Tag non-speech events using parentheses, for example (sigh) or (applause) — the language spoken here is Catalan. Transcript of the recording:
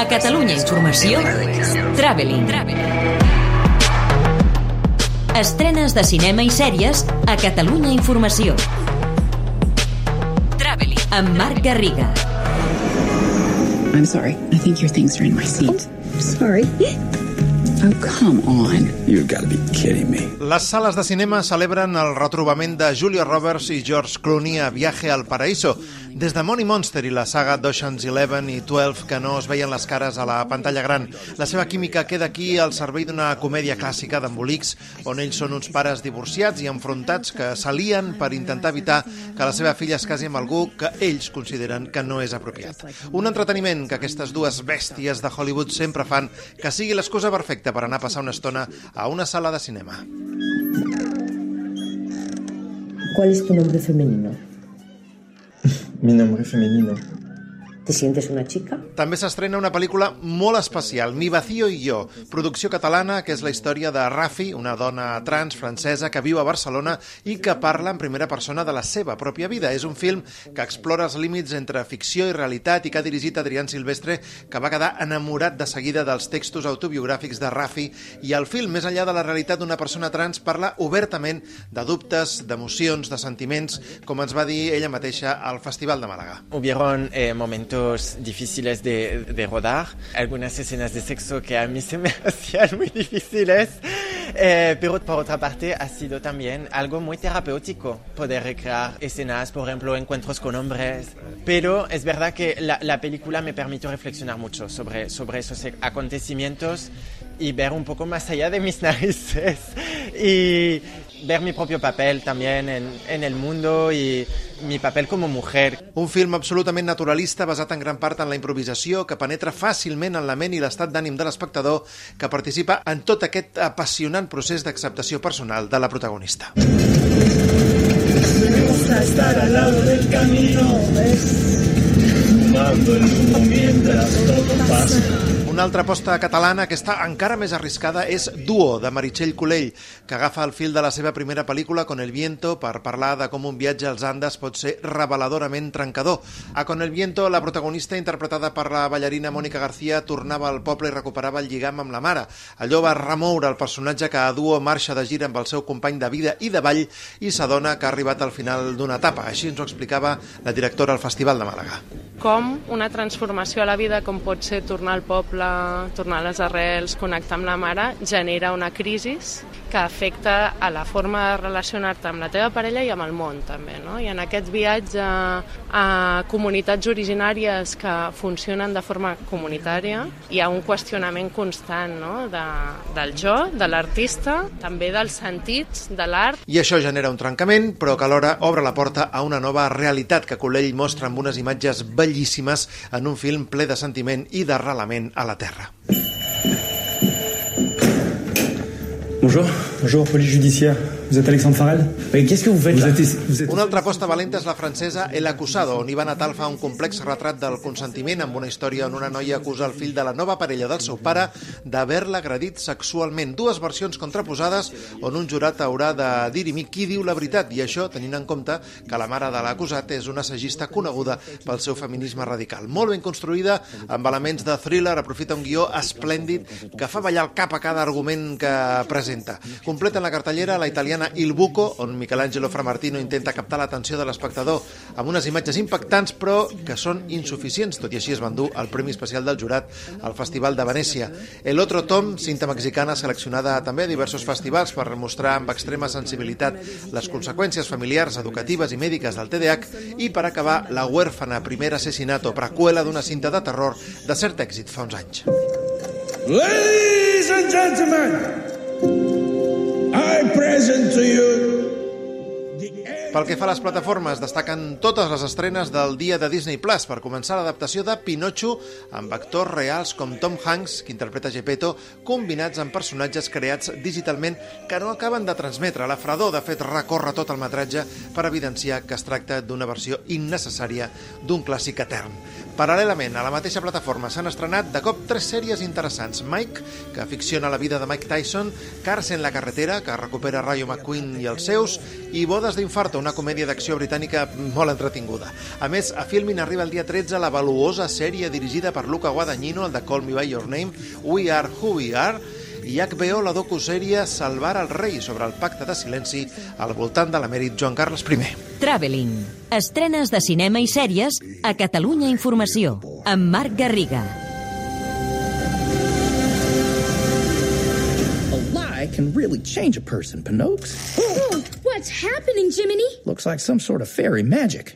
A Catalunya Informació, Traveling. Estrenes de cinema i sèries a Catalunya Informació. Traveling. Amb Marc Garriga. I'm sorry. I think your things are in my seat. sorry. (laughs) Oh, come on. You've got to be kidding me. Les sales de cinema celebren el retrobament de Julia Roberts i George Clooney a Viaje al Paraíso. Des de Money Monster i la saga d'Ocean's Eleven i 12 que no es veien les cares a la pantalla gran. La seva química queda aquí al servei d'una comèdia clàssica d'embolics on ells són uns pares divorciats i enfrontats que s'alien per intentar evitar que la seva filla es casi amb algú que ells consideren que no és apropiat. Un entreteniment que aquestes dues bèsties de Hollywood sempre fan que sigui l'excusa perfecta per anar a passar una estona a una sala de cinema. ¿Cuál es tu nombre femenino? (laughs) Mi nombre femenino. ¿Te sientes una chica? També s'estrena una pel·lícula molt especial, Mi vacío i jo, producció catalana que és la història de Rafi, una dona trans francesa que viu a Barcelona i que parla en primera persona de la seva pròpia vida. És un film que explora els límits entre ficció i realitat i que ha dirigit Adrián Silvestre, que va quedar enamorat de seguida dels textos autobiogràfics de Rafi i el film, més enllà de la realitat d'una persona trans, parla obertament de dubtes, d'emocions, de sentiments, com ens va dir ella mateixa al Festival de Màlaga. Hubieron eh, momentos difíciles de, de, rodar, algunas escenas de sexo que a mí se me (laughs) hacían muy difíciles, eh, pero por otra parte ha sido también algo muy terapéutico poder recrear escenas, por ejemplo, encuentros con hombres. Pero es verdad que la, la película me permitió reflexionar mucho sobre, sobre esos acontecimientos y ver un poco más allá de mis (laughs) narices. Y ver mi propio papel también en, en el mundo y mi papel como mujer. Un film absolutament naturalista basat en gran part en la improvisació que penetra fàcilment en la ment i l'estat d'ànim de l'espectador que participa en tot aquest apassionant procés d'acceptació personal de la protagonista. Me gusta estar al lado del camino, fumando el humo mientras todo. Una altra aposta catalana que està encara més arriscada és Duo, de Meritxell Colell, que agafa el fil de la seva primera pel·lícula, Con el viento, per parlar de com un viatge als Andes pot ser reveladorament trencador. A Con el viento, la protagonista, interpretada per la ballarina Mònica García, tornava al poble i recuperava el lligam amb la mare. Allò va remoure el personatge que a Duo marxa de gira amb el seu company de vida i de ball i s'adona que ha arribat al final d'una etapa. Així ens ho explicava la directora al Festival de Màlaga. Com una transformació a la vida, com pot ser tornar al poble, tornar a les arrels, connectar amb la mare, genera una crisi que afecta a la forma de relacionar-te amb la teva parella i amb el món també. No? I en aquest viatge a comunitats originàries que funcionen de forma comunitària hi ha un qüestionament constant no? de, del jo, de l'artista, també dels sentits, de l'art. I això genera un trencament, però que alhora obre la porta a una nova realitat que Colell mostra amb unes imatges bellíssimes en un film ple de sentiment i d'arrelament a la terra. Bonjour, bonjour, police judiciaire. Vous êtes Alexandre Farrell Mais qu'est-ce que vous faites vous êtes, vous êtes... Una altra aposta valenta és la francesa El Acusado, on Ivan Atal fa un complex retrat del consentiment amb una història on una noia acusa el fill de la nova parella del seu pare d'haver-la agredit sexualment. Dues versions contraposades on un jurat haurà de dir-hi qui diu la veritat, i això tenint en compte que la mare de l'acusat és una assagista coneguda pel seu feminisme radical. Molt ben construïda, amb elements de thriller, aprofita un guió esplèndid que fa ballar el cap a cada argument que presenta. Completa en la cartellera la italiana Il Buco, on Michelangelo Framartino intenta captar l'atenció de l'espectador amb unes imatges impactants, però que són insuficients, tot i així es van dur el Premi Especial del Jurat al Festival de Venècia. El Otro Tom, cinta mexicana seleccionada també a diversos festivals per mostrar amb extrema sensibilitat les conseqüències familiars, educatives i mèdiques del TDAH i per acabar La huérfana, primer assassinato, preqüela d'una cinta de terror de cert èxit fa uns anys. Ladies and gentlemen, pel que fa a les plataformes, destaquen totes les estrenes del dia de Disney Plus. Per començar, l'adaptació de Pinocho amb actors reals com Tom Hanks, que interpreta Gepetto, combinats amb personatges creats digitalment que no acaben de transmetre. La fredor, de fet, recorre tot el metratge per evidenciar que es tracta d'una versió innecessària d'un clàssic etern. Paral·lelament, a la mateixa plataforma s'han estrenat de cop tres sèries interessants. Mike, que ficciona la vida de Mike Tyson, Cars en la carretera, que recupera Rayo McQueen i els seus, i Bodes d'infarto, una comèdia d'acció britànica molt entretinguda. A més, a Filmin arriba el dia 13 la valuosa sèrie dirigida per Luca Guadagnino, el de Call Me By Your Name, We Are Who We Are, i HBO la docusèrie Salvar el rei sobre el pacte de silenci al voltant de l'emèrit Joan Carles I. Traveling. Estrenes de cinema i sèries a Catalunya Informació. Amb Marc Garriga. A can really change a person, Pinokes. What's happening, Jiminy? Looks like some sort of fairy magic.